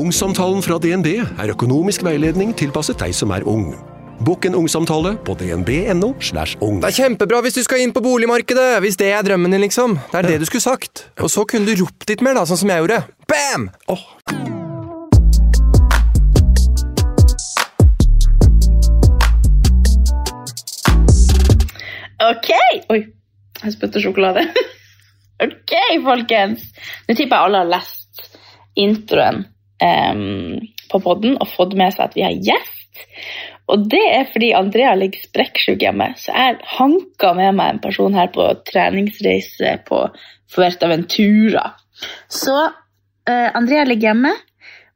Ungsamtalen fra DNB er økonomisk veiledning tilpasset deg som er ung. Bokk en ungsamtale på dnb.no. slash ung. Det er kjempebra hvis du skal inn på boligmarkedet, hvis det er drømmen din, liksom. Det er det du skulle sagt. Og så kunne du ropt litt mer, da, sånn som jeg gjorde. Bam! Oh. Ok! Oi, jeg spytter sjokolade. ok, folkens. Nå tipper jeg alle har lest introen em, på podden og fått med seg at vi har gjest. Og det er fordi Andrea ligger sprekksjuk hjemme, så jeg hanka med meg en person her på treningsreise på Fuerteventura. Så eh, Andrea ligger hjemme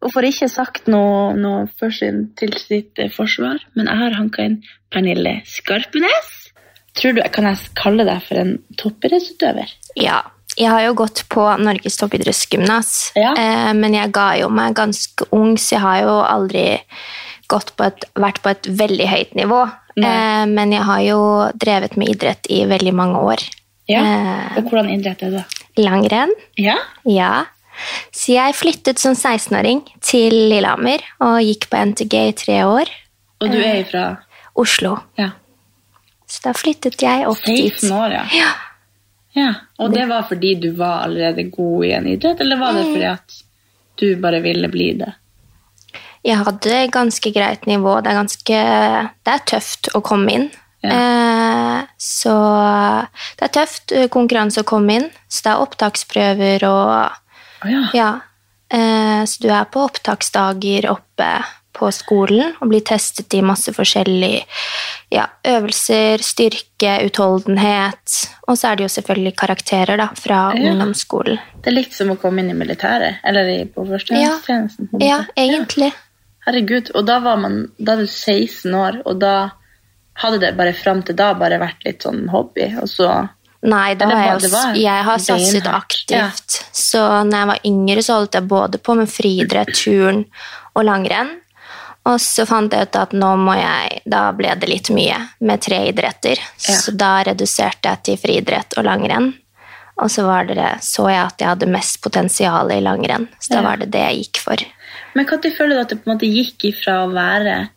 og får ikke sagt noe, noe for sin, til sitt eh, forsvar, men jeg har hanka inn Pernille Skarpenes. Tror du, Kan jeg kalle deg for en toppidrettsutøver? Ja. Jeg har jo gått på Norges toppidrettsgymnas, Ja. eh, men jeg ga jo meg ganske ung, så jeg har jo aldri gått på et, vært på et veldig høyt nivå. Nei. Eh, men jeg har jo drevet med idrett i veldig mange år. Ja. Eh, Og hvordan idrett er det? langrenn, Ja. ja. Så jeg flyttet som 16-åring til Lillehammer og gikk på NTG i tre år. Og du er fra Oslo. ja. Så da flyttet jeg opp dit. 16 år, ja. Ja. Ja. Og det var fordi du var allerede god i en idrett, eller var det fordi at du bare ville bli det? Jeg hadde ganske greit nivå. Det er ganske Det er tøft å komme inn. Eh, så det er tøft eh, konkurranse å komme inn. Så det er opptaksprøver og oh, ja. Ja. Eh, så du er på opptaksdager oppe på skolen og blir testet i masse forskjellig ja, øvelser, styrke, utholdenhet. Og så er det jo selvfølgelig karakterer da, fra Ja. ungdomsskolen. Det er litt som å komme inn i militæret, eller i, på førstegangstjenesten. Ja. Ja, egentlig. egentlig. Herregud, og da var man da er du 16 år, og da hadde det bare fram til da bare vært litt sånn hobby, og så Nei, da har jeg, var jeg har satset aktivt. Så når jeg var yngre, så holdt jeg både på med friidrett, turn og langrenn. Og så fant jeg ut at nå må jeg Da ble det litt mye med tre idretter. Ja. Så da reduserte jeg til friidrett og langrenn. Og så var det, så jeg at jeg hadde mest potensial i langrenn. Så da Ja. var det det jeg gikk for. Men når føler du at det på en måte gikk ifra å være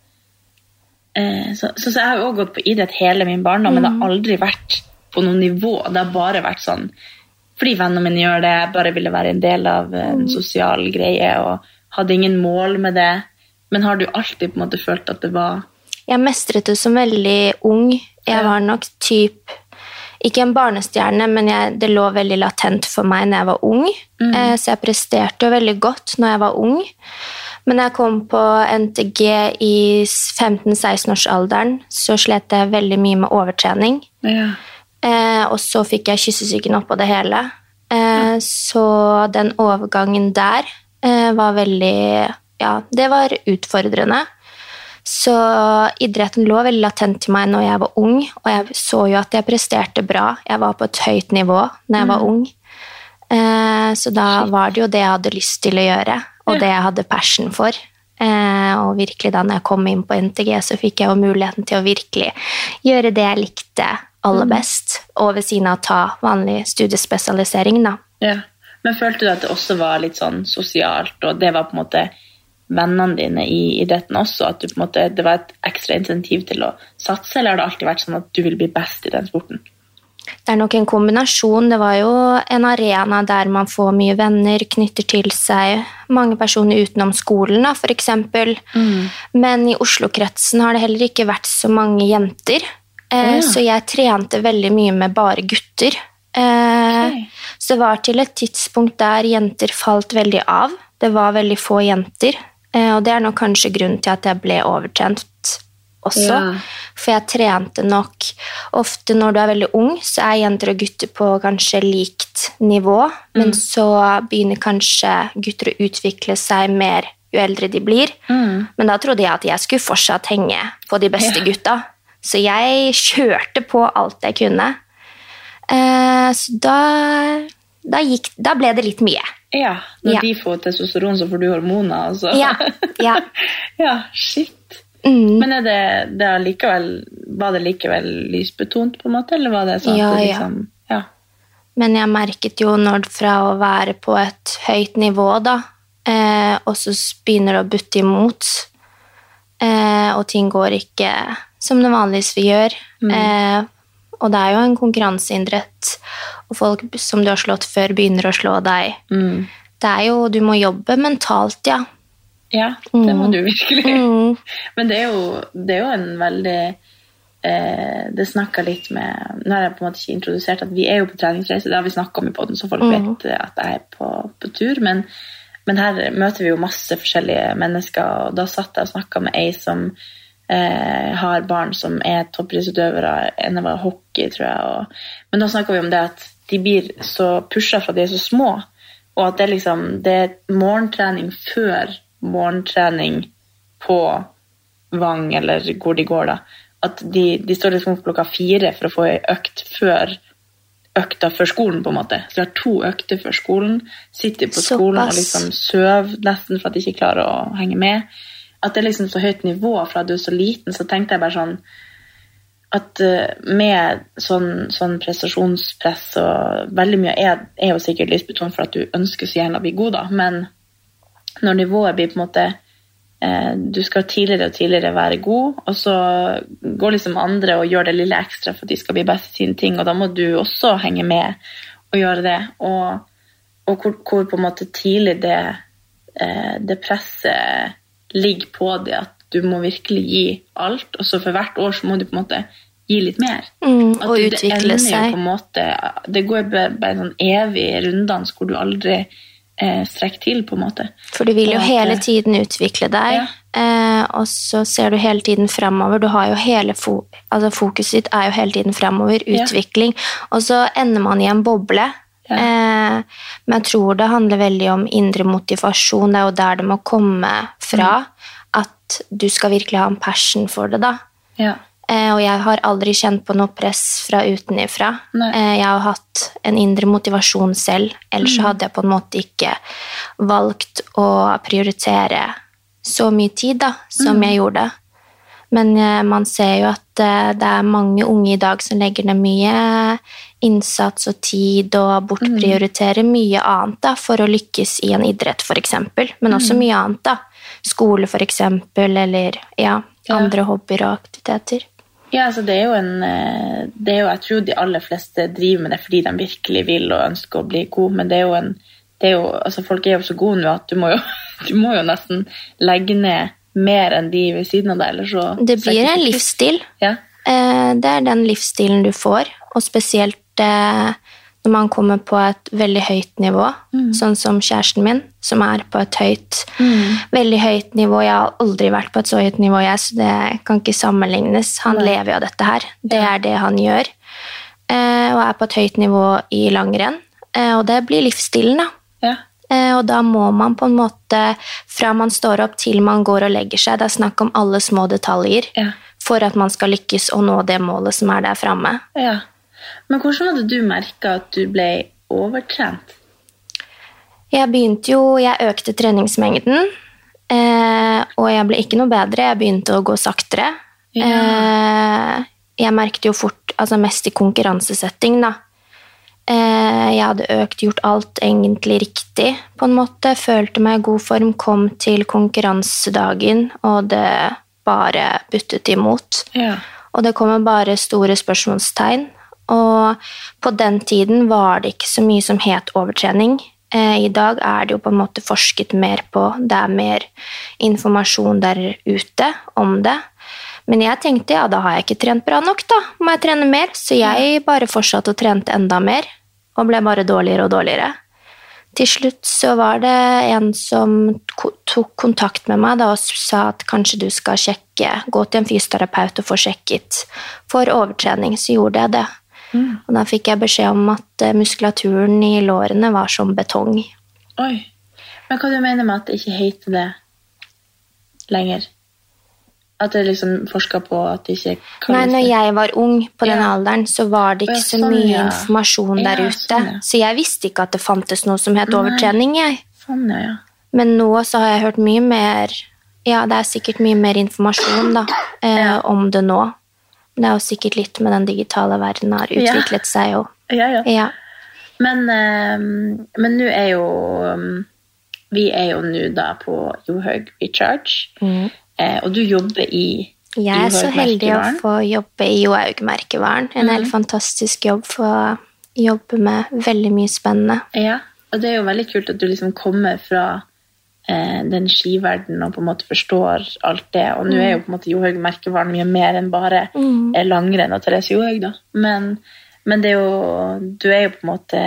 eh, så, så, så Jeg har jo også gått på idrett hele min barndom, men det har aldri vært på noe nivå. Det har bare vært sånn fordi vennene mine gjør det, jeg bare ville være en del av en sosial greie og hadde ingen mål med det. Men har du alltid på en måte følt at det var Jeg mestret det som veldig ung. Jeg var nok typ Ikke en barnestjerne, men jeg, det lå veldig latent for meg når jeg var ung. Eh, så jeg presterte jo veldig godt når jeg var ung. Men da jeg kom på NTG i 15-16-årsalderen, så slet jeg veldig mye med overtrening. ja. Eh, og så fikk jeg kyssesyken oppå det hele. Eh, så den overgangen der eh, var veldig Ja, det var utfordrende. Så idretten lå veldig latent til meg når jeg var ung, og jeg så jo at jeg presterte bra. Jeg var på et høyt nivå når jeg var ung. Eh, så da var det jo det jeg hadde lyst til å gjøre, og det jeg hadde passion for. Eh, og virkelig da når jeg kom inn på NTG, så fikk jeg jo muligheten til å virkelig gjøre det jeg likte aller best, og ved siden av å ta vanlig studiespesialisering, da. Ja. Men følte du at det også var litt sånn sosialt, og det var på en måte vennene dine i idretten også? At du på en måte, det var et ekstra insentiv til å satse, eller har det alltid vært sånn at du vil bli best i den sporten? Det er nok en kombinasjon. Det var jo en arena der man får mye venner, knytter til seg mange personer utenom skolen, da, for eksempel. Men i Oslo-kretsen har det heller ikke vært så mange jenter. Eh, ja. Så jeg trente veldig mye med bare gutter. Eh, okay. Så det var til et tidspunkt der jenter falt veldig av. Det var veldig få jenter. Eh, og det er nok kanskje grunnen til at jeg ble overtrent også. Ja. For jeg trente nok Ofte når du er veldig ung, så er jenter og gutter på kanskje likt nivå, men så begynner kanskje gutter å utvikle seg mer jo eldre de blir. Men da trodde jeg at jeg skulle fortsatt henge på de beste gutta. Så jeg kjørte på alt jeg kunne. Eh, så da, da, gikk, da ble det litt mye. Ja, når Ja. de får testosteron, så får du hormoner. Altså. Ja, ja. ja, shit. Mm. Men det, det likevel, var det likevel lysbetont, på en måte? Eller var det sånn Ja, at det liksom Ja. Men jeg merket jo når fra å være på et høyt nivå, da, eh, og så begynner det å butte imot, eh, og ting går ikke som det vanligvis vi gjør. Eh, og det er jo en konkurranseidrett, og folk som du har slått før, begynner å slå deg. Mm. Det er jo Du må jobbe mentalt, ja. Ja, det må du virkelig. Mm. Men det er jo, det er jo en veldig eh, Det snakka litt med Nå har jeg på en måte ikke introdusert at vi er jo på treningsreise, det har vi snakka om i poden, så folk Mm. vet at jeg er på, på tur. Men, men her møter vi jo masse forskjellige mennesker, og da satt jeg og snakka med ei som eh, har barn som er toppidrettsutøvere. En var hockey, tror jeg. Og, men da snakker vi om det at de blir så pusha fra de er så små, og at det, liksom, det er morgentrening før morgentrening på Vang, eller hvor de går, da. At de, de står liksom opp klokka fire for å få ei økt før økta før skolen, på en måte. Så de har to økter før skolen, sitter på skolen og liksom sover nesten for at de ikke klarer å henge med. At det er liksom så høyt nivå fra du er så liten, så tenkte jeg bare sånn at eh, med sånn, sånn prestasjonspress og veldig mye er, er jo sikkert lystbetont for at du ønsker så gjerne å bli god, da, men når nivået blir på en måte eh, Du skal tidligere og tidligere være god, og så går liksom andre og gjør det lille ekstra for at de skal bli best i sine ting, og da må du også henge med og gjøre det. Og, og hvor, hvor på en måte tidlig det, eh, det presset ligger på det at du må virkelig gi alt, og så for hvert år så må du på en måte gi litt mer. Mm, og det- utvikle jo seg. Måte, det går bare, bare en sånn evig runddans hvor du aldri eh, strekker til, på en måte. For du vil jo Og hele eh, tiden utvikle deg, Ja. eh, og så ser du hele tiden fremover. Du har jo hele fo altså Fokuset ditt er jo hele tiden fremover, Ja. utvikling. Og så ender man i en boble. Ja. Eh, men jeg tror det handler veldig om indre motivasjon. Det er jo der det må komme fra. Mm. At du skal virkelig ha en passion for det, da. Ja. Eh, og jeg har aldri kjent på noe press fra utenifra. Eh, jeg har hatt en indre motivasjon selv, ellers Mm. hadde jeg på en måte ikke valgt å prioritere så mye tid da, som Mm. jeg gjorde. Men eh, man ser jo at eh, det er mange unge i dag som legger ned mye innsats og tid og bortprioriterer Mm. mye annet da, for å lykkes i en idrett, f.eks. Men også Mm. mye annet. da. Skole, f.eks., eller ja, Ja. andre hobbyer og aktiviteter. Ja, altså det er jo en eh, det er jo, Jeg tror de aller fleste driver med det fordi de virkelig vil og ønsker å bli gode, men det er jo en det er jo, altså Folk er jo så gode nå at du må jo, du må jo nesten legge ned mer enn de ved siden av deg. Eller så Det blir en livsstil. Ja. Eh, Det er den livsstilen du får, og spesielt eh, når man kommer på et veldig høyt nivå, sånn som kjæresten min, som er på et høyt, veldig høyt nivå. Jeg har aldri vært på et så høyt nivå, jeg, så det kan ikke sammenlignes. Han Nei. lever jo av dette her. Det er det han gjør. Eh, Og er på et høyt nivå i langrenn. Eh, Og det blir livsstilen, da. Ja. Eh, Og da må man på en måte, fra man står opp til man går og legger seg, det er snakk om alle små detaljer Ja. for at man skal lykkes og nå det målet som er der framme. ja. Men hvordan hadde du merka at du ble overtrent? Jeg begynte jo, jeg økte treningsmengden, eh, og jeg ble ikke noe bedre. Jeg begynte å gå saktere. Eh, jeg merket jo fort, altså mest i konkurransesetting, da. Eh, jeg hadde økt, gjort alt egentlig riktig, på en måte. Følte meg i god form, kom til konkurransedagen, og det bare buttet imot. Ja. Og det kommer bare store spørsmålstegn. Og på den tiden var det ikke så mye som het overtrening. Eh, I dag er det jo på en måte forsket mer på, det er mer informasjon der ute om det. Men jeg tenkte ja, da har jeg ikke trent bra nok, da må jeg trene mer. Så jeg bare fortsatte å trente enda mer, og ble bare dårligere og dårligere. til slutt så var det en som tok kontakt med meg da, og sa at kanskje du skal sjekke, gå til en fysioterapeut og få sjekket for overtrening. Så gjorde jeg det. Og da fikk jeg beskjed om at eh, muskulaturen i lårene var som betong. Oi. Men hva du mener med at det ikke heter det lenger? At det liksom forska på at de ikke Nei, når jeg var ung på den Ja. alderen, så var det ikke så sånn, mye ja. informasjon der Ja, ute. sånn. Så jeg visste ikke at det fantes noe som het overtrening, jeg. Sånn. Men nå så har jeg hørt mye mer Ja, det er sikkert mye mer informasjon da, eh, om det nå. Det er jo sikkert litt med den digitale verden har utviklet seg og ja, ja. Ja. Men ehm, nå er jo ehm, Vi er jo nå da på Johaug Recharge, eh, og du jobber i Mm. Jeg er så heldig å få jobbe i Johaug-merkevaren. En Mm. helt fantastisk jobb for å jobbe med veldig mye spennende. Ja, og det er jo veldig kult at du liksom kommer fra eh, den skiverdenen og på en måte forstår alt det. Og nå er jo på en måte Johaug merkevaren mye mer enn bare mm. langrenn og Therese Johaug, da. Men, men det er jo, du er jo på en måte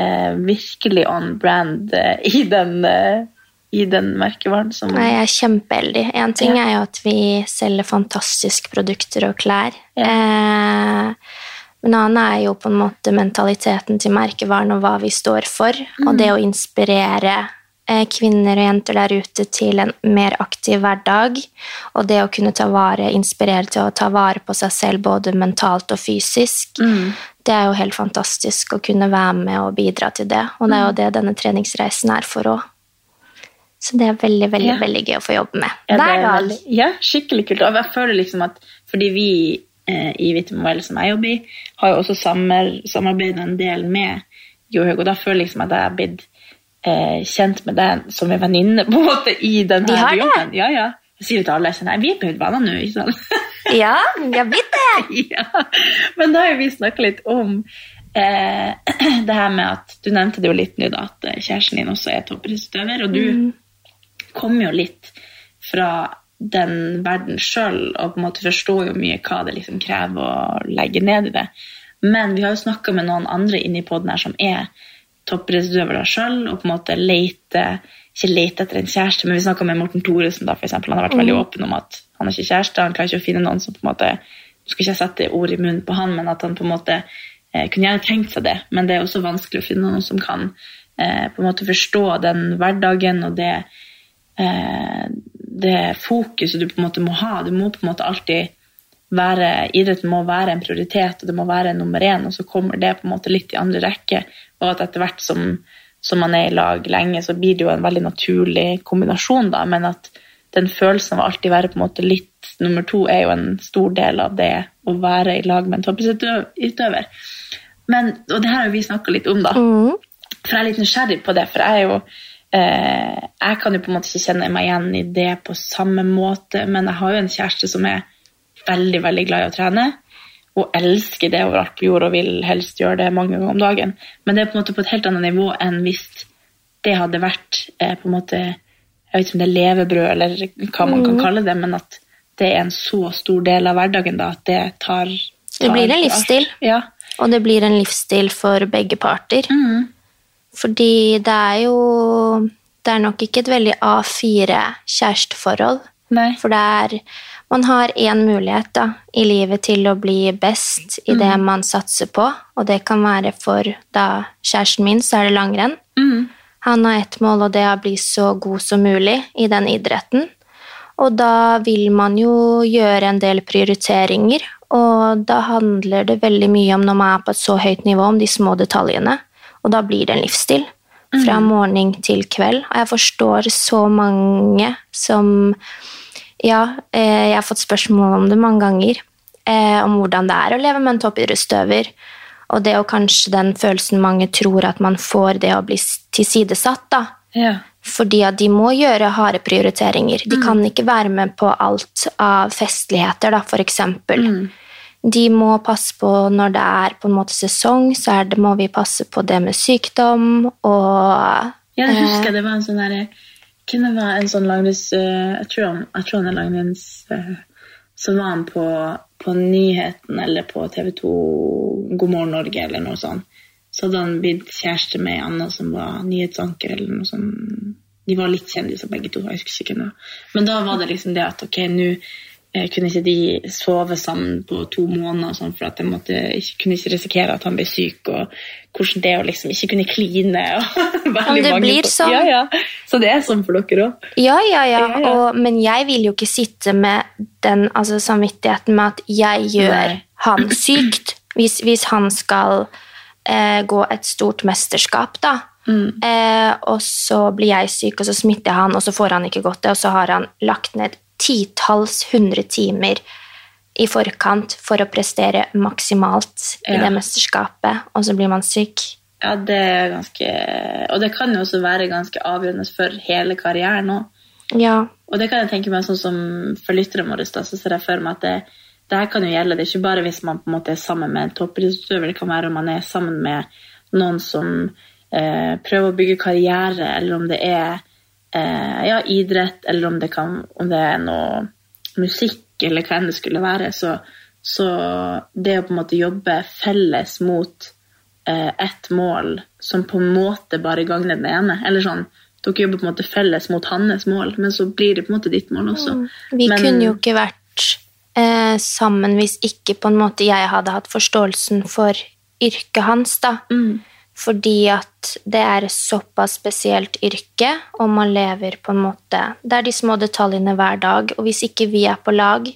virkelig on brand eh, i den, eh, i den merkevaren som Nei, jeg er kjempeheldig. En ting Ja. er jo at vi selger fantastiske produkter og klær. Ja. Eh, men annen er jo på en måte mentaliteten til merkevaren og hva vi står for. Og det å inspirere eh, kvinner og jenter der ute til en mer aktiv hverdag. Og det å kunne ta vare, inspirere til å ta vare på seg selv både mentalt og fysisk. Det er jo helt fantastisk å kunne være med og bidra til det. Og det er jo det denne treningsreisen er for òg. Så det er veldig, veldig, Ja. veldig gøy å få jobbe med. Ja, Hver er dag. veldig- Ja, skikkelig kult. Og jeg føler liksom at fordi vi eh, i Vitamovel som jeg jobber i, har jo også samar, samarbeidet en del med Johaug, og da føler jeg liksom at jeg har blitt eh, kjent med deg som en venninne på en måte i den her det. jobben. Ja, ja. Jeg sier til alle, jeg kjenner, vi er blitt venner nå, ikke sant? Ja, vi har blitt det! ja. Men da har jo vi snakket litt om eh, det her med at, du nevnte det jo litt nå da, at eh, kjæresten din også er toppidrettsutøver, og du kommer jo litt fra den verden sjøl og på en måte forstår jo mye hva det liksom krever å legge ned i det. Men vi har jo snakka med noen andre inni poden her som er toppidrettsutøvere sjøl, og på en måte leter ikke leter etter en kjæreste, men vi snakka med Morten Thoresen, da, for eksempel. Han har vært veldig åpen om at han er ikke kjæreste, han klarer ikke å finne noen som på en måte Du skal ikke sette ord i munnen på han, men at han på en måte eh, kunne gjerne tenkt seg det. Men det er også vanskelig å finne noen som kan eh, på en måte forstå den hverdagen og det det fokuset du på en måte må ha. Du må på en måte alltid være, Idretten må være en prioritet, og det må være nummer én, og så kommer det på en måte litt i andre rekke. Og at etter hvert som, som man er i lag lenge, så blir det jo en veldig naturlig kombinasjon, da, men at den følelsen av alltid være på en måte litt nummer to er jo en stor del av det å være i lag med en toppidrettsutøver. Men, og det her har vi snakka litt om, da. For jeg er litt nysgjerrig på det, for jeg er jo eh, Jeg kan jo på en måte ikke kjenne meg igjen i det på samme måte, men jeg har jo en kjæreste som er veldig, veldig glad i å trene. Og elsker det overalt på jord og vil helst gjøre det mange ganger om dagen. Men det er på en måte på et helt annet nivå enn hvis det hadde vært eh, på en måte Jeg vet ikke om det er levebrød eller hva man kan kalle det, men at det er en så stor del av hverdagen da, at det tar, tar Det blir en livsstil. Ja. Og det blir en livsstil for begge parter. Mm. Fordi det er jo Det er nok ikke et veldig A4 kjæresteforhold. For det er Man har én mulighet da, i livet til å bli best i det man satser på, og det kan være for da kjæresten min, så er det langrenn. Han har ett mål, og det er å bli så god som mulig i den idretten. Og da vil man jo gjøre en del prioriteringer, og da handler det veldig mye om når man er på et så høyt nivå, om de små detaljene. Og da blir det en livsstil. Fra morgen til kveld. Og jeg forstår så mange som Ja, eh, jeg har fått spørsmål om det mange ganger. Eh, om hvordan det er å leve med en toppidrettsutøver. Og det og kanskje den følelsen mange tror at man får det å bli tilsidesatt. da. Ja. Fordi at de må gjøre harde prioriteringer. De kan ikke være med på alt av festligheter, da, for eksempel. De må passe på når det er på en måte sesong, så det, må vi passe på det med sykdom og Jeg husker. Det var en sånn der kunne var en sånn langrenns... eh, Jeg tror han, jeg tror han er langrenns... Som Så var han på, på nyheten eller på TV 2 God morgen Norge eller noe sånt. så hadde han blitt kjæreste med ei anna som var nyhetsanker eller noe sånt. De var litt kjendiser begge to. jeg husker ikke noe. Men da var det liksom det at ok, nå eh, kunne ikke de sove sammen på to måneder, sånn, for at de måtte, ikke, kunne ikke risikere at han ble syk, og hvordan det å liksom ikke kunne kline. Veldig det blir på- sånn. Ja, ja. Så det er sånn for dere òg. Ja, ja, ja. Ja, ja. Og, men jeg vil jo ikke sitte med den altså, samvittigheten med at jeg gjør Nei. han sykt. Hvis, hvis han skal eh, gå et stort mesterskap, da. Mm. Eh, og så blir jeg syk, og så smitter jeg han, og så får han ikke godt det, og så har han lagt ned titalls hundre timer i forkant for å prestere maksimalt i Ja. det mesterskapet, og så blir man syk. Ja, det er ganske Og det kan jo også være ganske avgjørende for hele karrieren òg. Ja, Og det kan jeg tenke meg sånn som for lytterne våre, så ser jeg for meg at det, det her kan jo gjelde. Det er ikke bare hvis man på en måte er sammen med en toppidrettsutøver, det kan være om man er sammen med noen som eh, prøver å bygge karriere, eller om det er eh, ja, idrett, eller om det, kan, om det er noe musikk, eller hva enn det skulle være. Så, så det å på en måte jobbe felles mot eh, ett mål som på en måte bare gagner den ene, eller sånn dere jobber på en måte felles mot hans mål, men så blir det på en måte ditt mål også. Vi men, kunne jo ikke vært eh, sammen hvis ikke på en måte jeg hadde hatt forståelsen for yrket hans, da. Mm. Fordi at det er et såpass spesielt yrke, og man lever på en måte Det er de små detaljene hver dag, og hvis ikke vi er på lag,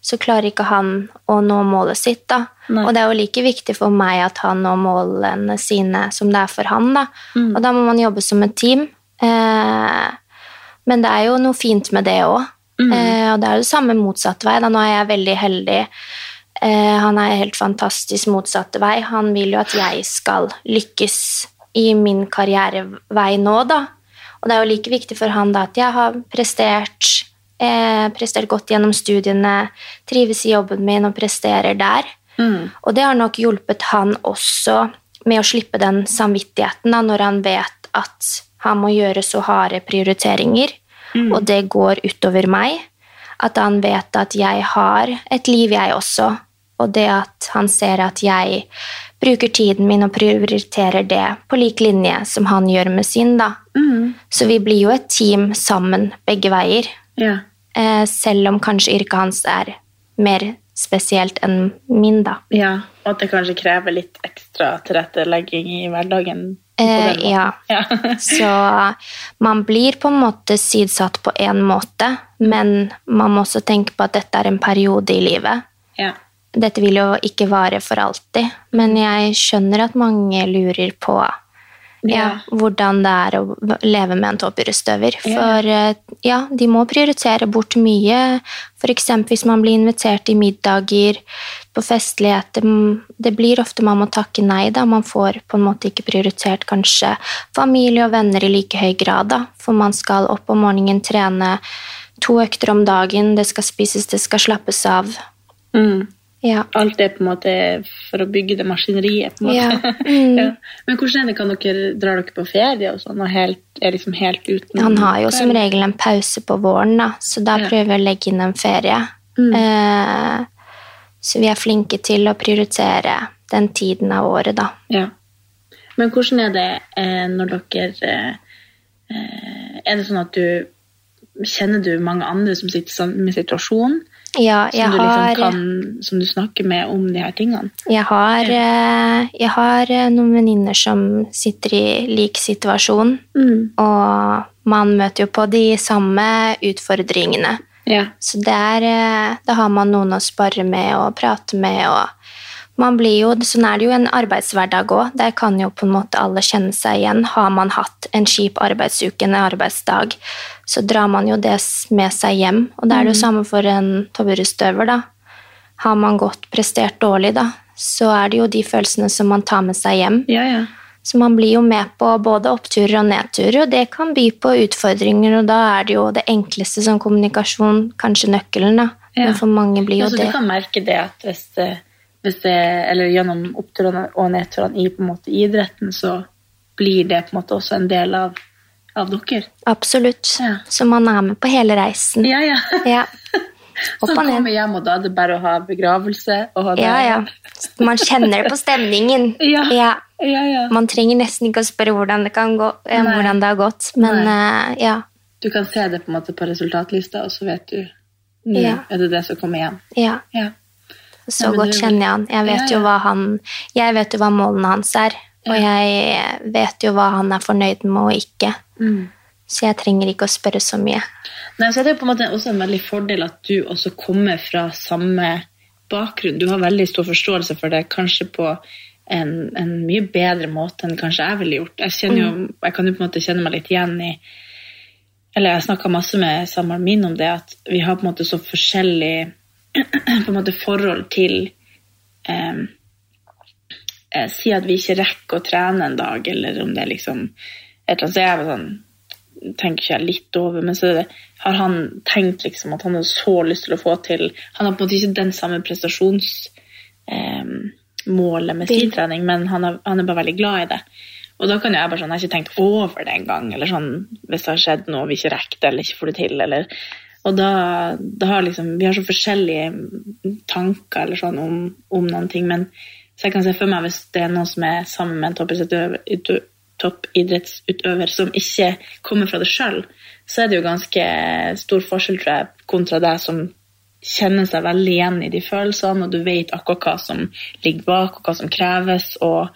så klarer ikke han å nå målet sitt, da. Nei. Og det er jo like viktig for meg at han når målene sine som det er for han, da. Mm. Og da må man jobbe som et team. Eh, men det er jo noe fint med det òg. Mm. Eh, og det er jo det samme motsatt vei. Da. Nå er jeg veldig heldig. Eh, han er helt fantastisk motsatte vei. Han vil jo at jeg skal lykkes i min karrierevei nå, da. Og det er jo like viktig for han da at jeg har prestert, eh, prestert godt gjennom studiene, trives i jobben min og presterer der. Mm. Og det har nok hjulpet han også med å slippe den samvittigheten da, når han vet at han må gjøre så harde prioriteringer, og det går utover meg. At han vet at jeg har et liv, jeg også. Og det at han ser at jeg bruker tiden min og prioriterer det på lik linje som han gjør med sin. da. Mm. Så vi blir jo et team sammen begge veier. Ja. Eh, selv om kanskje yrket hans er mer spesielt enn min, da. ja. Og at det kanskje krever litt ekstra tilrettelegging i hverdagen. Eh, ja. ja. Så man blir på en måte sidsatt på én måte, men man må også tenke på at dette er en periode i livet. ja. Dette vil jo ikke vare for alltid, men jeg skjønner at mange lurer på ja, hvordan det er å leve med en toppidrettsutøver. Ja. For eh, ja, de må prioritere bort mye. F.eks. hvis man blir invitert i middager, på festligheter. Det blir ofte man må takke nei, da. Man får på en måte ikke prioritert kanskje familie og venner i like høy grad, da. For man skal opp om morgenen, trene to økter om dagen, det skal spises, det skal slappes av. Mm. Ja. Alt er på en måte for å bygge det maskineriet. på en måte. Ja. Mm. ja. Men hvordan er det, kan dere, dra dere på ferie og sånn, og helt, er liksom helt uten Han har jo som regel en pause på våren, da, så da prøver vi å legge inn en ferie. Mm. Eh, så vi er flinke til å prioritere den tiden av året, da. Ja. Men hvordan er det eh, når dere eh, eh, Er det sånn at du Kjenner du mange andre som sitter sånn med situasjon? Ja, Som du, liksom har, kan, som du snakker med om de her tingene? jeg har, eh, jeg har eh, noen venninner som sitter i lik situasjon, Mm. og man møter jo på de samme utfordringene. Ja. Så der, eh, da har man noen å spare med og prate med. og jo, Sånn er det jo en arbeidshverdag òg. Der kan jo på en måte alle kjenne seg igjen. Har man hatt en kjip arbeidsuke, en arbeidsdag, så drar man jo det med seg hjem. Og det er det jo samme for en toppidrettsutøver. da. Har man godt prestert dårlig, da, så er det jo de følelsene som man tar med seg hjem. ja, ja. Så man blir jo med på både oppturer og nedturer, og det kan by på utfordringer, og da er det jo det enkleste som kommunikasjon kanskje nøkkelen, da. Ja. Men for mange blir jo det du kan merke det at hvis det, hvis det Eller gjennom oppturene og nedturene i på en måte idretten, så blir det på en måte også en del av, av dere. Absolutt. Ja. Så man er med på hele reisen. Ja, ja. Ja. Så kommer hjem, og da er det bare å ha begravelse og ha Ja, ja. Man kjenner det på stemningen. Ja. Ja. ja, ja. Man trenger nesten ikke å spørre hvordan det, kan gå, eh, hvordan det har gått, men uh, ja. Du kan se det på en måte på resultatlista, og så vet du nå er det det som kommer igjen. ja. Så Ja, godt det- kjenner jeg han. Jeg vet, Ja, han. jeg vet jo hva målene hans er, og jeg vet jo hva han er fornøyd med og ikke. Mm. Så jeg trenger ikke å spørre så mye. Nei, så er det jo på en måte også en veldig fordel at du også kommer fra samme bakgrunn. Du har veldig stor forståelse for det, kanskje på en, en mye bedre måte enn kanskje jeg ville gjort. Jeg, jo, jeg kan jo på en måte kjenne meg litt igjen i Eller jeg snakka masse med samboeren min om det, at vi har på en måte så forskjellig på en måte forhold til eh, eh, Si at vi ikke rekker å trene en dag, eller om det er liksom et eller annet. Så jeg sånn tenker ikke jeg litt over, men så har han tenkt liksom at han har så lyst til å få til Han har på en måte ikke den samme prestasjonsmålet med sin trening, men han er, han er bare veldig glad i det. Og da kan jo jeg bare sånn, jeg har ikke tenkt over det engang, eller sånn hvis det har skjedd noe vi ikke rekker det, eller ikke får det til, eller Og da, da har liksom Vi har så forskjellige tanker eller sånn om, om noen ting, men så jeg kan se for meg hvis det er noen som er sammen med en toppidrettsutøver utø- toppidrettsutøver som ikke kommer fra det sjøl, så er det jo ganske stor forskjell, tror jeg, kontra deg som kjenner seg veldig igjen i de følelsene, og du vet akkurat hva som ligger bak, og hva som kreves, og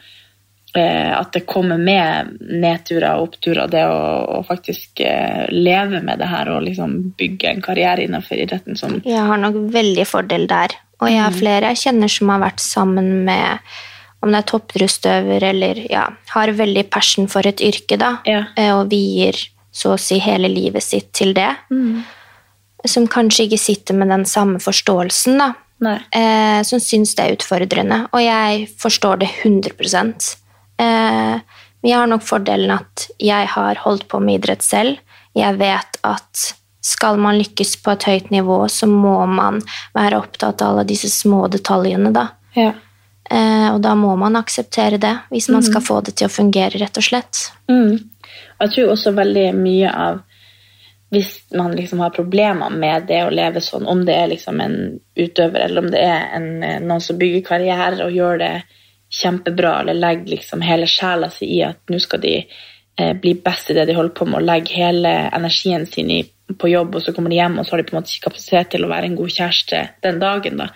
at det kommer med nedturer og oppturer, det å, å faktisk eh, leve med det her og liksom bygge en karriere innenfor idretten som Jeg har nok veldig fordel der. Og jeg har flere jeg kjenner som har vært sammen med om det er toppidrettsutøver eller ja, har veldig passion for et yrke, da. Ja. eh, Og vier så å si hele livet sitt til det. Som kanskje ikke sitter med den samme forståelsen, da. Eh, som syns det er utfordrende. Og jeg forstår det 100 eh, Men jeg har nok fordelen at jeg har holdt på med idrett selv. Jeg vet at skal man lykkes på et høyt nivå, så må man være opptatt av alle disse små detaljene, da. Ja. Eh, og da må man akseptere det, hvis man skal få det til å fungere, rett og slett. Mm. Jeg tror også veldig mye av hvis man liksom har problemer med det å leve sånn, om det er liksom en utøver eller om det er en, eh, noen som bygger karriere og gjør det kjempebra, eller legger liksom hele sjela si i at nå skal de eh, bli best i det de holder på med, og legge hele energien sin i, på jobb, og så kommer de hjem, og så har de på en måte ikke kapasitet til å være en god kjæreste den dagen. da.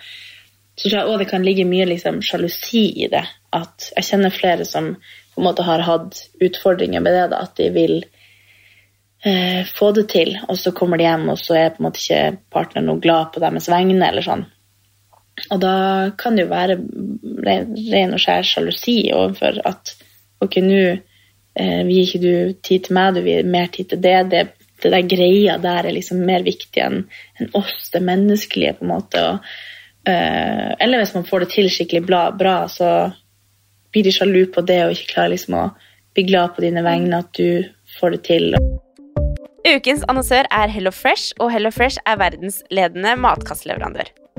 Så tror jeg også det kan ligge mye liksom, sjalusi i det. At jeg kjenner flere som på en måte har hatt utfordringer med det, da, at de vil eh, få det til, og så kommer de hjem, og så er på en måte ikke partneren noe glad på deres vegne. eller sånn. Og da kan det jo være ren, og skjær sjalusi overfor at ok, nå eh, gir ikke du tid til meg, du gir mer tid til det. det. Det der greia der er liksom mer viktig enn en oss, det menneskelige, på en måte. Og, eh, eller hvis man får det til skikkelig bra, bra, så blir de sjalu på det og ikke klarer liksom å bli glad på dine vegne at du får det til. Ukens annonsør er Hello Fresh, og Hello Fresh er verdensledende matkastleverandør.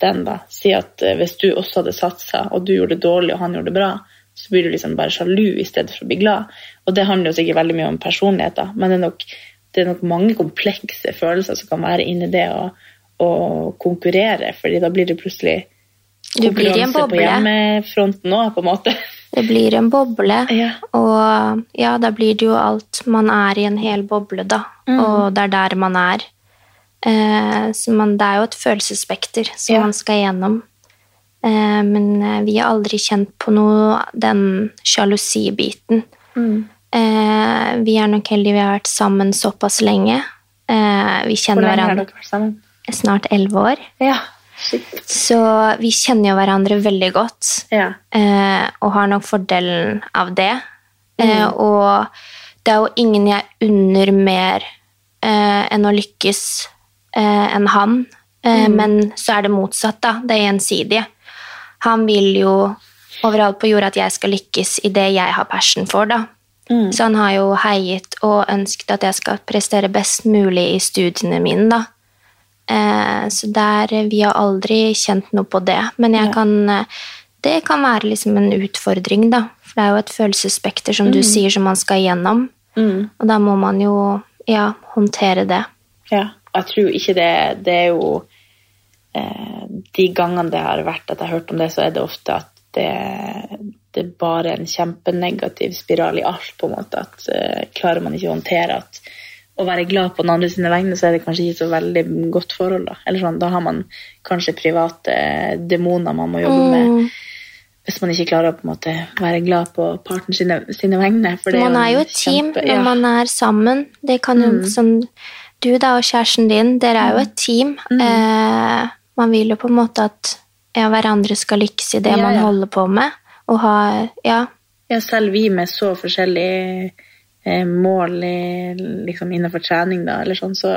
den, da. Si at eh, hvis du også hadde satsa, og du gjorde det dårlig, og han gjorde det bra, så blir du liksom bare sjalu i stedet for å bli glad. Og det handler jo sikkert veldig mye om personlighet, da. men det er nok, det er nok mange komplekse følelser som kan være inni det å, å konkurrere, fordi da blir det plutselig Du blir i en konkurranse på hjemmefronten òg, på en måte. Det blir en boble, Ja. og ja, da blir det jo alt Man er i en hel boble, da, Mm. og det er der man er. Eh, så man, det er jo et følelsesspekter som Ja. man skal igjennom. Eh, men eh, vi har aldri kjent på noe den sjalusibiten. Mm. Eh, vi er nok heldige vi har vært sammen såpass lenge. Eh, vi Hvor kjenner hverandre. har dere vært sammen? snart elleve år. Ja. Så vi kjenner jo hverandre veldig godt Ja. eh, og har nok fordelen av det. Eh, Mm. og det er jo ingen jeg unner mer eh, enn å lykkes enn han. Eh, Mm. Men så er det motsatt, da. Det er gjensidige. Han vil jo overalt på jorda at jeg skal lykkes i det jeg har passion for, da. Mm. Så han har jo heiet og ønsket at jeg skal prestere best mulig i studiene mine, da. Eh, så der, vi har aldri kjent noe på det. Men jeg kan, eh, det kan være liksom en utfordring, da. For det er jo et følelsesspekter, som du Mm. sier, som man skal igjennom. Mm. Og da må man jo ja, håndtere det. Ja, jeg tror ikke det Det er jo eh, De gangene det har vært at jeg har hørt om det, så er det ofte at det, det er bare en kjempenegativ spiral i alt, på en måte. At eh, klarer man ikke å håndtere at å være glad på den andre sine vegne, så er det kanskje ikke så veldig godt forhold. Da Eller sånn, da har man kanskje private demoner man må jobbe med. Mm. Hvis man ikke klarer å på en måte være glad på partneren sine, sine vegne. For det man er jo et team og når ja. man er sammen. Det kan jo, Mm. som du da og kjæresten din, dere er jo et team. Mm. Eh, man vil jo på en måte at ja, hverandre skal lykkes i det Ja, man ja. holder på med. Og ha Ja. Ja, selv vi med så forskjellige eh, mål i, liksom innenfor trening, da, eller sånn, så,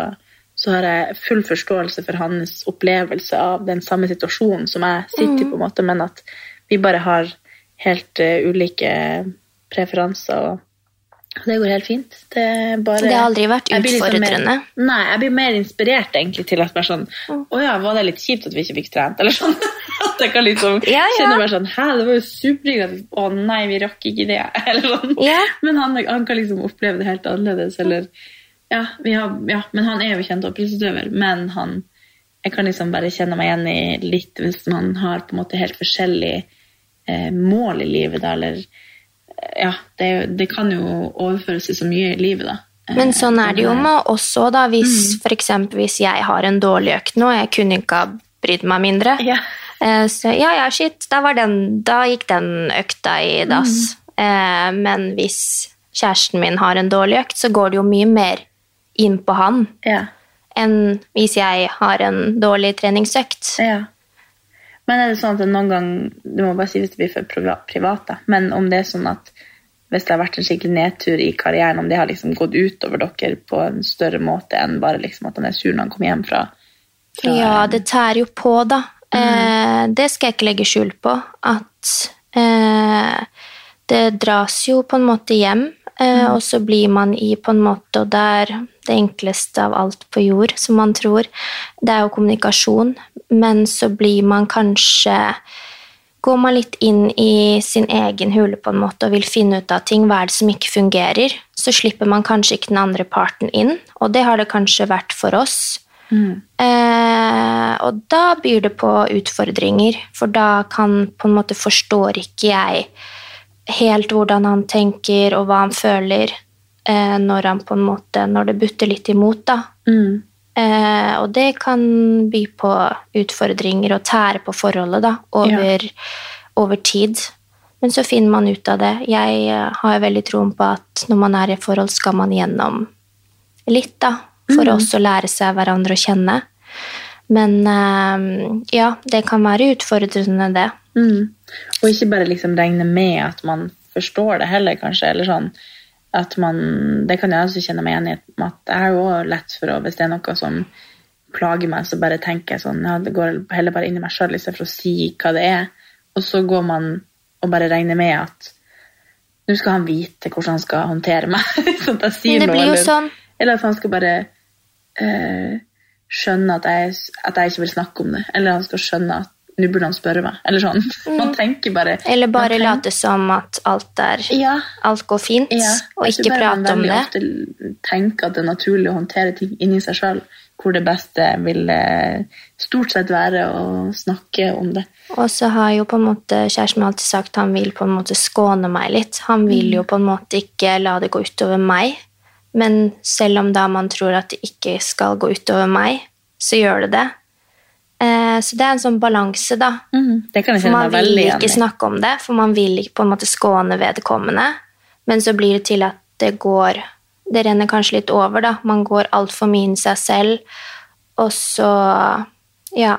så har jeg full forståelse for hans opplevelse av den samme situasjonen som jeg sitter i, mm. på en måte, men at vi bare har helt uh, ulike preferanser. og det går helt fint. Det, bare, Det har aldri vært Jeg liksom utfordrende. Mer, nei, jeg blir mer inspirert egentlig til at bare sånn Å ja, var det litt kjipt at vi ikke fikk trent? Eller sånn. At jeg kan liksom Ja, ja. kjenne meg sånn Hæ, det var jo superhyggelig. Å nei, vi rakk ikke det. Eller sånn. Ja. Men han, han kan liksom oppleve det helt annerledes. Eller ja, vi har, ja, men han er jo kjent toppidrettsutøver. Men han Jeg kan liksom bare kjenne meg igjen i litt hvis man har på en måte helt forskjellig eh, mål i livet, da, eller ja, det, det kan jo overføres til så mye i livet, da. Eh, Men sånn er det jo med oss òg, da. Hvis Mm. eksempel hvis jeg har en dårlig økt nå, jeg kunne ikke ha brydd meg mindre. Ja. Eh, Så ja, ja, shit, da, var den, da gikk den økta i dass. Mm. Eh, Men hvis kjæresten min har en dårlig økt, så går det jo mye mer inn på han Ja. enn hvis jeg har en dårlig treningsøkt. Ja. Men er det sånn at noen gang Du må bare si hvis det blir for privat, da. Men om det er sånn at hvis det har vært en skikkelig nedtur i karrieren, om det har liksom gått utover dere på en større måte enn bare liksom at han er sur når han kommer hjem fra, fra Ja, det tærer jo på, da. Eh, det skal jeg ikke legge skjul på. At eh, det dras jo på en måte hjem, eh, og så blir man i på en måte Og det er det enkleste av alt på jord, som man tror. Det er jo kommunikasjon, men så blir man kanskje Går man litt inn i sin egen hule på en måte og vil finne ut av ting, hva er det som ikke fungerer, så slipper man kanskje ikke den andre parten inn, og det har det kanskje vært for oss. Eh, og da byr det på utfordringer, for da kan på en måte forstår ikke jeg helt hvordan han tenker og hva han føler eh, når han på en måte når det butter litt imot, da. Mm. Eh, og det kan by på utfordringer og tære på forholdet da, over, over tid. Men så finner man ut av det. Jeg eh, har veldig troen på at når man er i forhold, skal man gjennom litt, da. For Mm. også å lære seg hverandre å kjenne. Men eh, ja, det kan være utfordrende, det. Mm. Og ikke bare liksom regne med at man forstår det heller, kanskje. Eller sånn at man Det kan jeg også kjenne meg igjen i. At jeg er jo lett for å Hvis det er noe som plager meg, så bare tenker jeg sånn ja, Det går heller bare inn i meg sjøl istedenfor å si hva det er. Og så går man og bare regner med at nå skal han vite hvordan han skal håndtere meg. sånn at jeg sier noe, sånn. eller at han skal bare eh, skjønne at jeg, at jeg ikke vil snakke om det. Eller han skal skjønne at nå burde han spørre meg. Eller sånn. Man tenker bare Eller bare man tenker- late som at alt, er, Ja. alt går fint, Ja, og ikke man prate om veldig det. ofte tenker at det er naturlig å håndtere ting inni seg sjøl, hvor det beste vil eh, stort sett være å snakke om det. Og så har jo på en måte kjæresten min alltid sagt at han vil på en måte skåne meg litt. Han vil Mm. jo på en måte ikke la det gå utover meg. Men selv om da man tror at det ikke skal gå utover meg, så gjør det det. Eh, så det er en sånn balanse, da. Det kan jeg For man vil ikke snakke om det, for man vil ikke på en måte skåne vedkommende. Men så blir det til at det går Det renner kanskje litt over, da. Man går altfor mye inn i seg selv, og så Ja.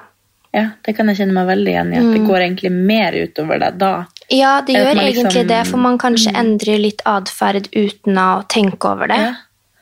Ja, det kan jeg kjenne meg veldig igjen i. At det Mm. går egentlig mer utover deg da. Ja, det gjør liksom- egentlig det, for man kanskje endrer litt atferd uten å tenke over det.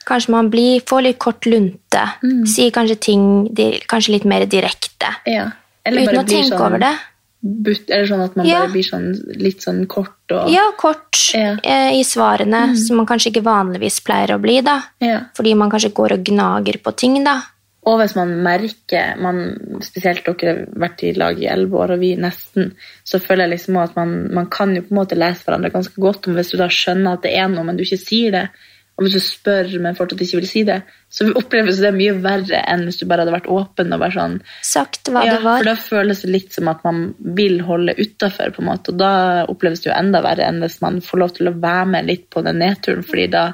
Kanskje man blir, får litt kort lunte, Mm. sier kanskje ting kanskje litt mer direkte. Ja. Eller uten å tenke sånn over det. But, eller sånn at man Ja. bare blir sånn litt sånn kort og Ja, kort eh, i svarene, som man kanskje ikke vanligvis pleier å bli, da. Mm. Ja. Fordi man kanskje går og gnager på ting, da. Og hvis man merker, man, spesielt dere har vært i lag i elleve år, og vi nesten, så føler jeg liksom at man, man kan jo på en måte lese hverandre ganske godt. om Hvis du da skjønner at det er noe, men du ikke sier det, og hvis du spør, men fortsatt ikke vil si det, så oppleves det mye verre enn hvis du bare hadde vært åpen og bare sånn Sagt hva ja, det var. For da føles det litt som at man vil holde utafor, på en måte, og da oppleves det jo enda verre enn hvis man får lov til å være med litt på den nedturen, fordi da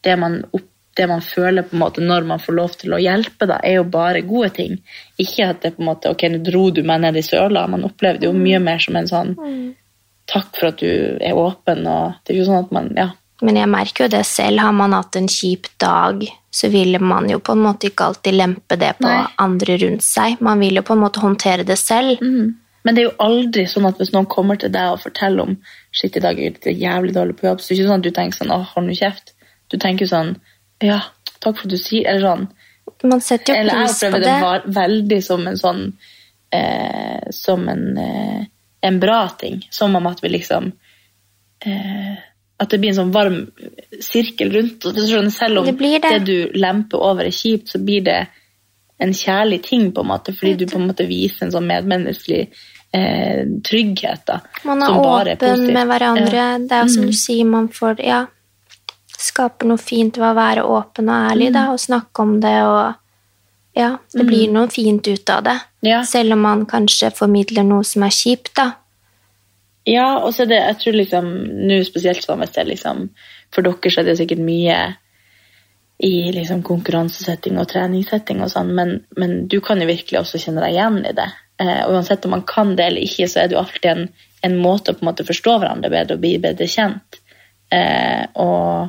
det man, opp, det man føler på en måte når man får lov til å hjelpe, da, er jo bare gode ting. Ikke at det på en måte Ok, nå dro du meg ned i søla. Man opplever det jo mye mer som en sånn Takk for at du er åpen, og det er jo sånn at man Ja. Men jeg merker jo det selv. Har man hatt en kjip dag, så vil man jo på en måte ikke alltid lempe det på Nei. andre rundt seg. Man vil jo på en måte håndtere det selv. Men det er jo aldri sånn at hvis noen kommer til deg og forteller om Shit, i dag er det jævlig dårlig på jobb, så det er ikke sånn at du tenker sånn Å, hold nå kjeft. Du tenker sånn Ja, takk for at du sier Eller sånn. Man setter jo Eller jeg pris på opplever det. det veldig som en sånn eh, Som en, eh, en bra ting. Som om at vi liksom eh, At det blir en sånn varm sirkel rundt oss. Selv om Det det. det. du lemper over er kjipt, så blir det en kjærlig ting, på en måte, fordi du på en måte viser en sånn medmenneskelig eh, trygghet. da, Man er åpen med hverandre. Det er jo som Mm. du sier, man får ja, skaper noe fint ved å være åpen og ærlig da, Mm. og snakke om det. og ja, Det blir noe fint ut av det. Selv om man kanskje formidler noe som er kjipt. da. Ja, og så er det, jeg tror liksom, nå spesielt sånn hvis det liksom, for dere så er det sikkert mye i liksom konkurransesetting og treningssetting og sånn, men, men du kan jo virkelig også kjenne deg igjen i det. Eh, og uansett om man kan det eller ikke, så er det jo alltid en, en måte å på en måte forstå hverandre bedre og bli bedre kjent. Eh, og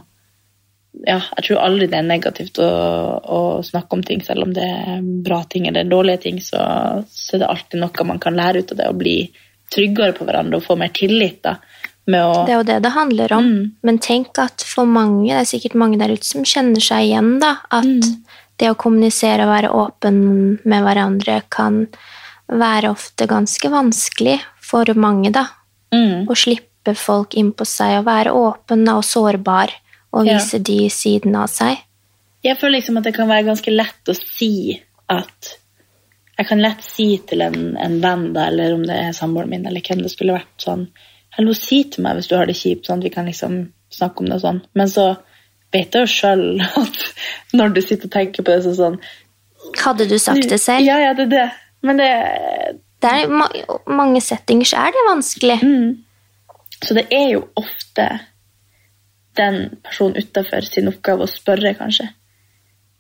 ja, jeg tror aldri det er negativt å, å snakke om ting, selv om det er bra ting eller dårlige ting, så, så er det alltid noe man kan lære ut av det å bli tryggere på hverandre og få mer tillit da, å Det er jo det det handler om. Mm. Men tenk at for mange, det er sikkert mange der ute som kjenner seg igjen, da, at Mm. det å kommunisere og være åpen med hverandre kan være ofte ganske vanskelig for mange, da. Mm. Å slippe folk inn på seg og være åpen og sårbar og Ja. vise de sidene av seg. Jeg føler liksom at det kan være ganske lett å si at Jeg kan lett si til en, en venn, da, eller om det er samboeren min, eller hvem det skulle vært, sånn Hallo, si til meg hvis du har det kjipt, sånn at vi kan liksom snakke om det og sånn. Men så vet jeg jo sjøl at når du sitter og tenker på det, så sånn Hadde du sagt det selv? Ja, ja, det er det. Men det Det er ma mange settinger så er det vanskelig. Så det er jo ofte den personen utafor sin oppgave å spørre, kanskje.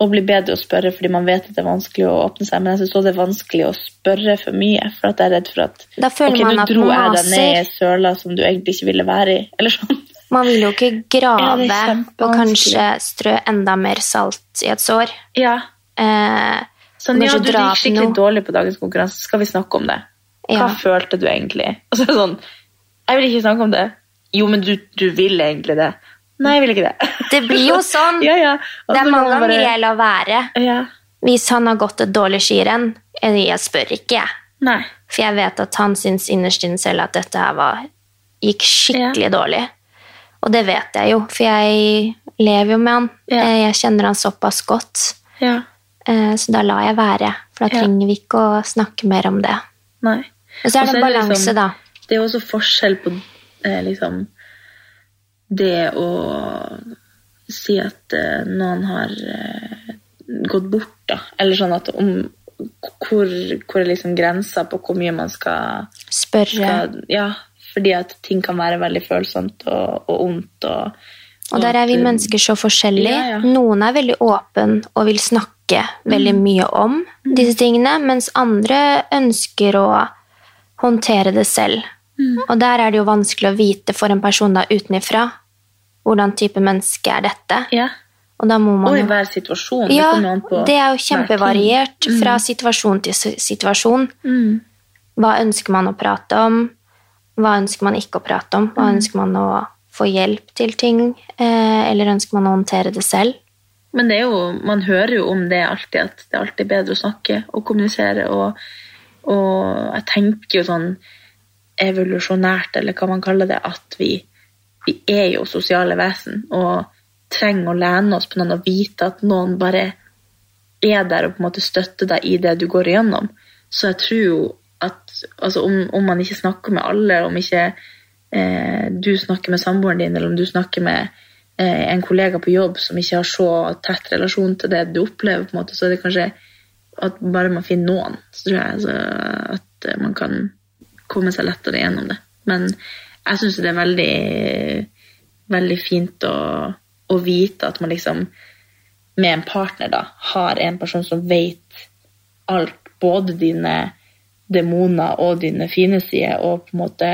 Og bli bedre å spørre fordi man vet at det er vanskelig å åpne seg. Men jeg syns også det er vanskelig å spørre for mye, for at jeg er redd for at Da føler ok, man at dro man deg ned i søla som du egentlig ikke ville være i. Eller sånn. Man vil jo ikke grave er og kanskje strø enda mer salt i et sår. Ja. Eh, Sånn, ja, du gikk skikkelig noe. dårlig på dagens konkurranse. Skal vi snakke om det? Hva Ja. følte du egentlig? Og så er det sånn, jeg vil ikke snakke om det. Jo, men du, du vil egentlig det. Nei, jeg vil ikke det. Det blir jo sånn. ja, ja. Det er mange ganger bare- jeg lar være. Ja. Hvis han har gått et dårlig skirenn, jeg spør ikke, jeg. For jeg vet at han syns innerst inne selv at dette her var, gikk skikkelig dårlig. Og det vet jeg jo, for jeg lever jo med han. Eh, Jeg kjenner han såpass godt. Ja. Eh, Så da lar jeg være, for da trenger vi ikke å snakke mer om det. Nei. Og så er det en balanse, liksom- da. Det er også forskjell på eh, liksom det å si at eh, noen har eh, gått bort, da. Eller sånn at om hvor, hvor er liksom grensa på hvor mye man skal Spørre. skal, Ja, fordi at ting kan være veldig følsomt og, og ondt. Og, Og der er vi mennesker så forskjellige. Ja, ja. Noen er veldig åpen og vil snakke veldig Mm. mye om disse tingene, mens andre ønsker å håndtere det selv. Mm. Og der er det jo vanskelig å vite for en person da utenifra hvordan type menneske er dette. Og må man Og i hver situasjon. Ja, det det er jo kjempevariert Mm. fra situasjon til situasjon. Mm. Hva ønsker man å prate om? Hva ønsker man ikke å prate om? Hva Mm. ønsker man å få hjelp til ting? Eh, eller ønsker man å håndtere det selv? Men det er jo, man hører jo om det alltid, at det er alltid bedre å snakke og kommunisere. Og, og jeg tenker jo sånn evolusjonært, eller hva man kaller det, at vi, vi er jo sosiale vesen og trenger å lene oss på noen og vite at noen bare er der og på en måte støtter deg i det du går igjennom. Så jeg tror jo at altså om, om man ikke snakker med alle, om ikke eh, du snakker med samboeren din, eller om du snakker med eh, en kollega på jobb som ikke har så tett relasjon til det du opplever, på en måte, så er det kanskje at bare man finner noen, så tror jeg altså, at eh, man kan komme seg lettere gjennom det. Men jeg syns det er veldig, veldig fint å, å vite at man liksom med en partner da, har en person som vet alt, både dine demoner og dine fine sider, og på en måte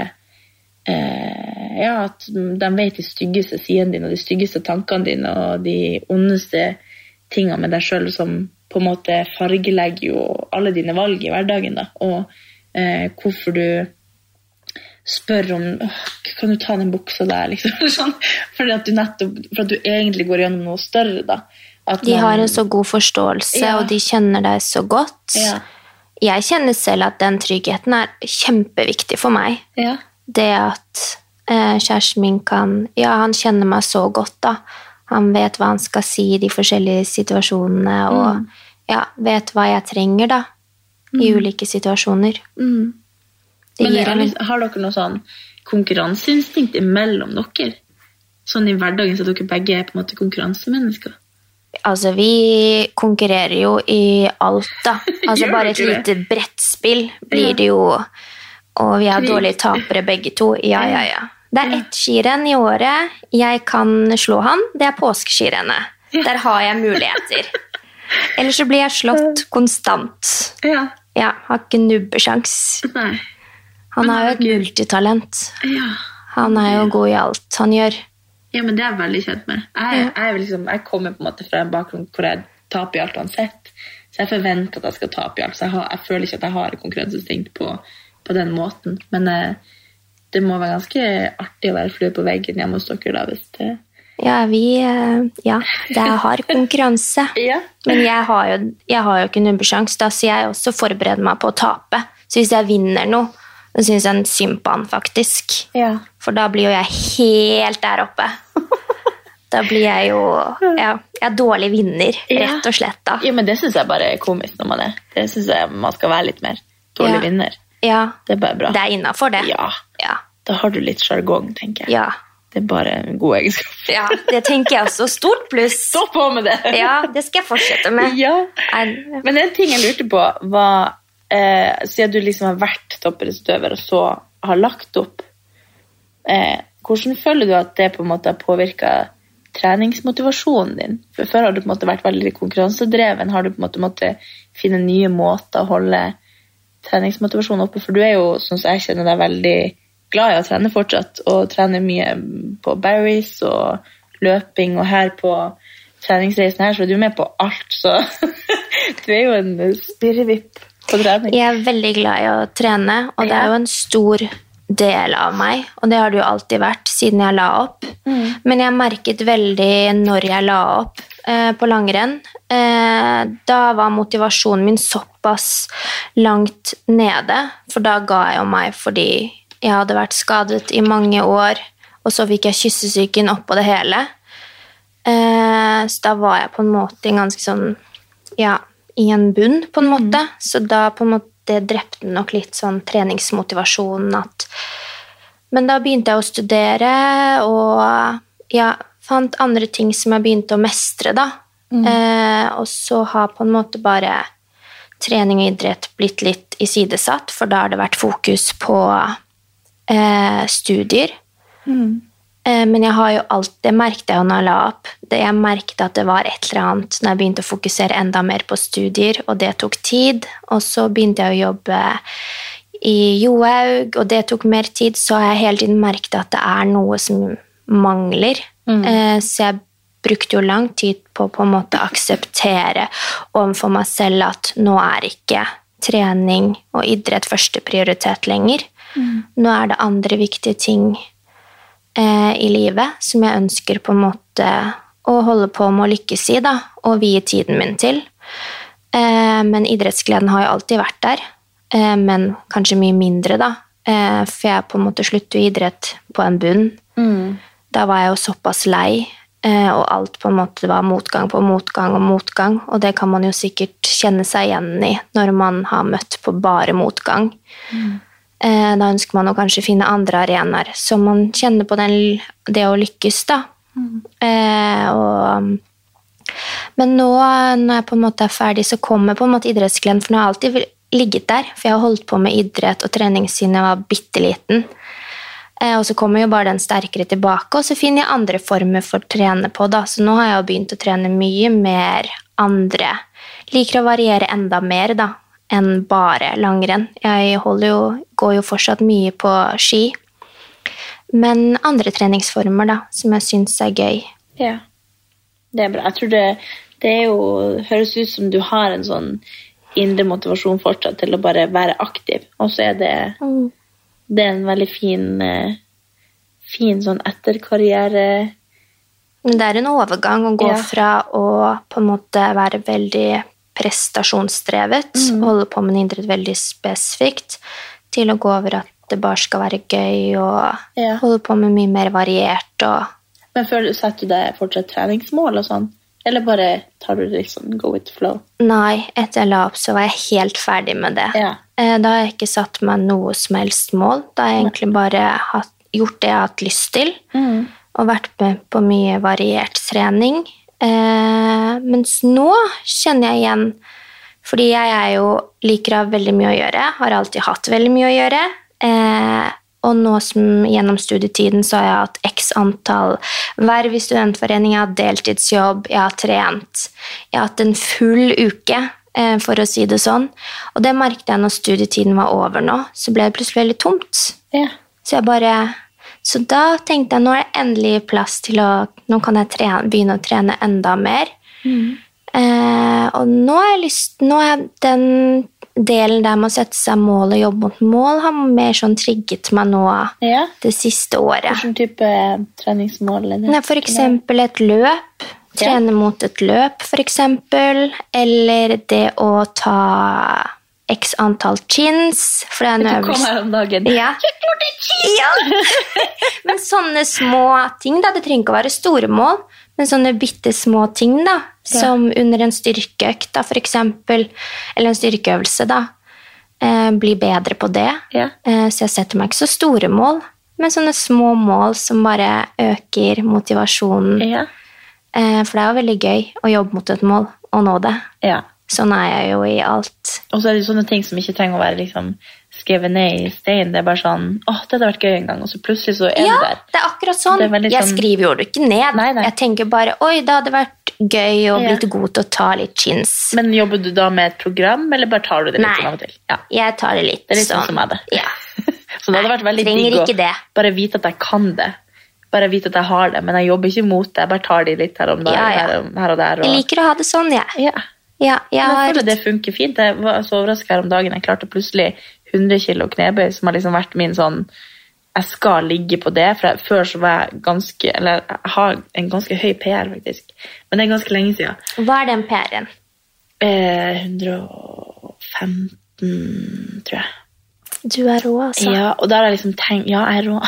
eh, Ja, at de vet de styggeste sidene dine, og de styggeste tankene dine, og de ondeste tingene med deg sjøl, som på en måte fargelegger jo alle dine valg i hverdagen, da. Og eh, hvorfor du spør om «Åh, Kan du ta den buksa der, liksom? Sånn, fordi at du nettopp For at du egentlig går gjennom noe større, da. At De man- har en så god forståelse, Ja. og de kjenner deg så godt. Ja. Jeg kjenner selv at den tryggheten er kjempeviktig for meg. Ja. Det at eh, kjæresten min kan Ja, han kjenner meg så godt, da. Han vet hva han skal si i de forskjellige situasjonene, og Mm. ja, vet hva jeg trenger, da. I Mm. ulike situasjoner. Mm. Det Men er, en har dere noe sånn konkurranseinstinkt imellom dere? Sånn i hverdagen så dere begge er på en måte konkurransemennesker? Altså, vi konkurrerer jo i alt, da. Altså, bare et lite brettspill blir det jo Og vi er dårlige tapere begge to. Ja, ja, ja. Det er ett skirenn i året jeg kan slå han. Det er påskeskirennet. Der har jeg muligheter. Ellers så blir jeg slått konstant. Ja. Ja, har ikke nubbesjans. Nei. Han er jo et multitalent. Ja. Han er jo god i alt han gjør. ja, men det er jeg veldig kjent med. Jeg, jeg, liksom, jeg kommer på en måte fra en bakgrunn hvor jeg taper i alt uansett. Så jeg forventer at jeg skal tape i alt. Så jeg, har, jeg føler ikke at jeg har konkurranseinstinkt på, på den måten. Men eh, det må være ganske artig å være flue på veggen hjemme hos dere da, hvis det Ja, vi eh, Ja, det er hard konkurranse. Ja. Men jeg har jo, jeg har jo ikke nubbesjans, da, så jeg også forbereder meg på å tape. Så hvis jeg vinner noe, så syns jeg synd på han, faktisk. Ja. For da blir jo jeg helt der oppe. Da blir jeg jo ja, jeg er dårlig vinner, rett og slett. da. Ja, men det syns jeg bare er komisk når man er. Det syns jeg man skal være litt mer. Dårlig vinner. Ja, Det er bare bra. det er innafor, det. Ja. Ja. Da har du litt sjargong, tenker jeg. Ja. Det er bare en god egenskap. ja, det tenker jeg også. Stort pluss. Stå på med det! Ja, det skal jeg fortsette med. Ja. Men en ting jeg lurte på, var eh, Siden du liksom har vært toppidrettsutøver og så har lagt opp, eh, hvordan føler du at det på en måte har påvirka treningsmotivasjonen din? For Før har du på en måte vært veldig konkurransedreven. Har du på en måte måttet finne nye måter å holde treningsmotivasjonen oppe? For du er jo, sånn som jeg kjenner deg, veldig glad i å trene fortsatt, og trener mye på berries og løping, og her på treningsreisen her, så er du med på alt, så du er jo en spirrevipp på trening. Jeg er veldig glad i å trene, og det er jo en stor del av meg. Og det har det jo alltid vært siden jeg la opp. Men jeg merket veldig når jeg la opp eh, på langrenn. Eh, da var motivasjonen min såpass langt nede, for da ga jeg jo meg fordi jeg hadde vært skadet i mange år, og så fikk jeg kyssesyken oppå det hele. Eh, så da var jeg på en måte ganske sånn ja, i en bunn, på en måte. Så da på en måte det drepte nok litt sånn treningsmotivasjonen at Men da begynte jeg å studere, og ja, fant andre ting som jeg begynte å mestre, da. Eh, og så har på en måte bare trening og idrett blitt litt isidesatt, for da har det vært fokus på eh, studier. Eh, Men jeg har jo alt, det merket jeg jo når jeg la opp. Det jeg merket at det var et eller annet når jeg begynte å fokusere enda mer på studier, og det tok tid. Og så begynte jeg å jobbe i Johaug, og det tok mer tid, så har jeg hele tiden merket at det er noe som mangler. Eh, Så jeg brukte jo lang tid på å på en måte akseptere overfor meg selv at nå er ikke trening og idrett første prioritet lenger. Nå er det andre viktige ting eh, i livet som jeg ønsker på en måte å holde på med å lykkes i, da, og vie tiden min til. Eh, men idrettsgleden har jo alltid vært der, eh, men kanskje mye mindre, da. Eh, for jeg på en måte sluttet jo idrett på en bunn. Da var jeg jo såpass lei, eh, og alt på en måte var motgang på motgang og motgang, og det kan man jo sikkert kjenne seg igjen i når man har møtt på bare motgang. Eh, Da ønsker man å kanskje finne andre arenaer, så man kjenner på den, det å lykkes, da. Eh, og, men nå når jeg på en måte er ferdig, så kommer på en måte idrettsgleden, for nå har jeg alltid ligget der, for jeg har holdt på med idrett og trening siden jeg var bitte liten. Eh, Og så kommer jo bare den sterkere tilbake, og så finner jeg andre former for å trene på. da. Så nå har jeg jo begynt å trene mye mer andre. Liker å variere enda mer da, enn bare langrenn. Jeg jo, går jo fortsatt mye på ski. Men andre treningsformer da, som jeg syns er gøy. Ja. Det er bra. Jeg tror det, det jo, høres ut som du har en sånn indre motivasjon fortsatt til å bare være aktiv. Og så er det, det er en veldig fin, eh, fin sånn etterkarriere Men det er en overgang å gå Ja. fra å på en måte være veldig prestasjonsdrevet, mm. holde på med en idrett veldig spesifikt, til å gå over at det bare skal være gøy og Ja. holde på med mye mer variert og Men du setter du deg fortsatt treningsmål og sånn? Eller bare tar du det liksom go with flow? Nei, etter jeg la opp så var jeg helt ferdig med det. Ja. Eh, Da har jeg ikke satt meg noe som helst mål. Da har jeg egentlig bare gjort det jeg har hatt lyst til, og vært med på mye variert trening. Eh, mens nå kjenner jeg igjen Fordi jeg er jo, liker å ha veldig mye å gjøre, har alltid hatt veldig mye å gjøre. Eh, og nå som gjennom studietiden så har jeg hatt x antall verv i studentforening, jeg har hatt deltidsjobb, jeg har trent. Jeg har hatt en full uke, eh, for å si det sånn. Og det merket jeg når studietiden var over nå, så ble det plutselig veldig tomt. Ja. Så jeg bare Så da tenkte jeg nå er det endelig plass til å Nå kan jeg trene, begynne å trene enda mer. Eh, og nå har jeg lyst Nå er den delen der med å sette seg mål og jobbe mot mål, har mer sånn trigget meg nå Ja. det siste året. Hvilken type treningsmål er det? Nei, for eksempel et løp. Trene mot et løp, for eksempel. Eller det å ta x antall chins. For det er en øvelse. her om dagen. Ja. ja. Men sånne små ting, da. Det trenger ikke å være store mål, men sånne bitte små ting, da. Som under en styrkeøkt, da, for eksempel. Eller en styrkeøvelse, da. Eh, bli bedre på det. Ja. Eh, så jeg setter meg ikke så store mål, men sånne små mål som bare øker motivasjonen. Ja. Eh, for det er jo veldig gøy å jobbe mot et mål og nå det. ja. Sånn er jeg jo i alt. Og så er det sånne ting som ikke trenger å være liksom, skrevet ned i stein. Det er bare sånn åh, det hadde vært gøy en gang, og så plutselig så er Ja, det der. det er akkurat sånn. Er Jeg sånn- skriver jo det ikke ned. Nei, nei. Jeg tenker bare oi, det hadde vært gøy å Ja. blitt god til å ta litt chins. Men jobber du da med et program, eller bare tar du det litt Nei. sånn av og til? Ja. Jeg tar det litt, Det er litt sånn som jeg det. Ja. Så det hadde vært veldig digg å det. bare vite at jeg kan det. Bare vite at jeg har det, men jeg jobber ikke mot det. Jeg bare tar de litt her, om der, Ja, ja. her og der. Og, Jeg liker å ha det sånn, jeg. Ja. Ja, jeg Men jeg føler det funker fint. Jeg var så overraska her om dagen. Jeg klarte plutselig 100 kilo knebøy, som har liksom vært min sånn Jeg skal ligge på det. For jeg, før så var jeg ganske Eller jeg har en ganske høy PR, faktisk. Men det er ganske lenge siden. Hva er den PR-en? Eh, 115, tror jeg. Du er rå, altså. Ja, og da har jeg liksom tenkt Ja, jeg er rå.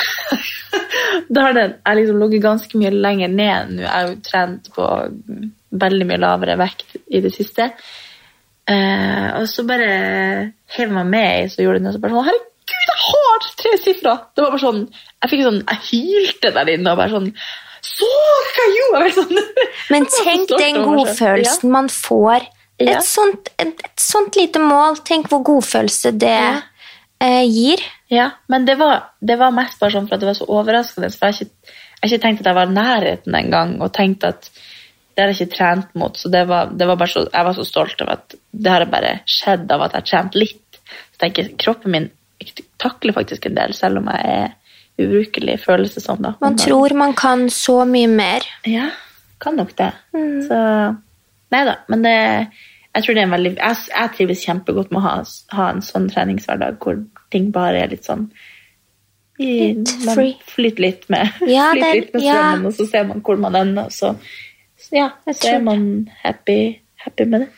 da har den, jeg liksom ligget ganske mye lenger ned nå. Jeg har jo trent på veldig mye lavere vekt i det siste. Eh, og så bare hev meg med i så gjorde det noe så bare sånn Herregud, jeg har tre sifre! Det var bare sånn Jeg fikk sånn, jeg hylte der inne og bare sånn Så hva gjorde! Jeg sånn, Men tenk den godfølelsen man får. Et, Ja. sånt, et, et sånt lite mål. Tenk hvor godfølelse det Ja. eh, gir. Ja, men det var, det var mest bare sånn for at det var så overraskende. For jeg har ikke, ikke tenkt at jeg var i nærheten engang, og tenkt at det har jeg ikke trent mot. Så det var, det var så, jeg var så stolt av at det har bare skjedd av at jeg har trent litt. Så tenker jeg, kroppen min takler faktisk en del, selv om jeg er ubrukelig, det som. da. Man tror man kan så mye mer. Ja, kan nok det. Mm. Så Nei da, men det jeg tror det er en veldig, jeg, jeg trives kjempegodt med å ha, ha en sånn treningshverdag hvor ting bare er litt sånn i, Litt man. Flyter litt med, Ja, flyter litt med ja. strømmen, og så ser man hvor man ender, og så ja, Jeg så er man happy, happy med det.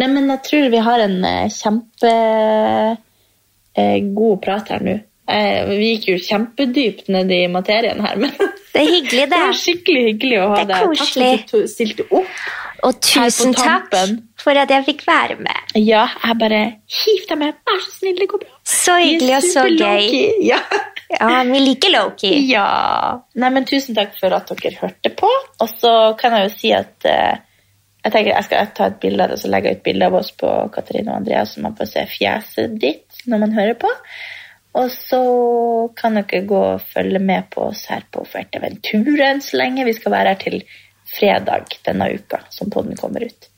Nei, men jeg tror vi har en eh, kjempe eh, prat her nå. Eh, vi gikk jo kjempedypt ned i materien her, men Det er hyggelig, det det. var skikkelig hyggelig å ha Det er deg. Takk for at du stilte opp. Og tusen takk for at jeg fikk være med. Ja, jeg bare hiv deg med. Vær så snill, det går bra. Så hyggelig og så gøy. Ja. Ja, vi liker Loki. ja. Nei, men tusen takk for at dere hørte på. Og så kan jeg jo si at eh, jeg tenker jeg skal ta et bilde av det, så legger jeg ut bilde av oss på Katarina og Andreas, så man får se fjeset ditt når man hører på. Og så kan dere gå og følge med på oss her på Fuerteventura enn så lenge. Vi skal være her til fredag denne uka, som podden kommer ut.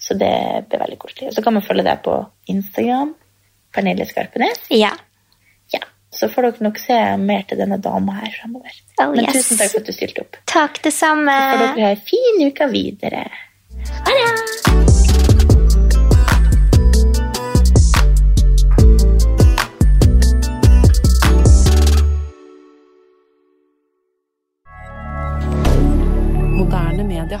Så det blir veldig koselig. Og så kan man følge deg på Instagram. Pernille Skarpenes. Ja. Så får dere nok se mer til denne dama her fremover. Oh, Men yes. tusen takk for at du stilte opp. Takk, det samme. Så får dere ha en fin uke videre. Ha det! Moderne media.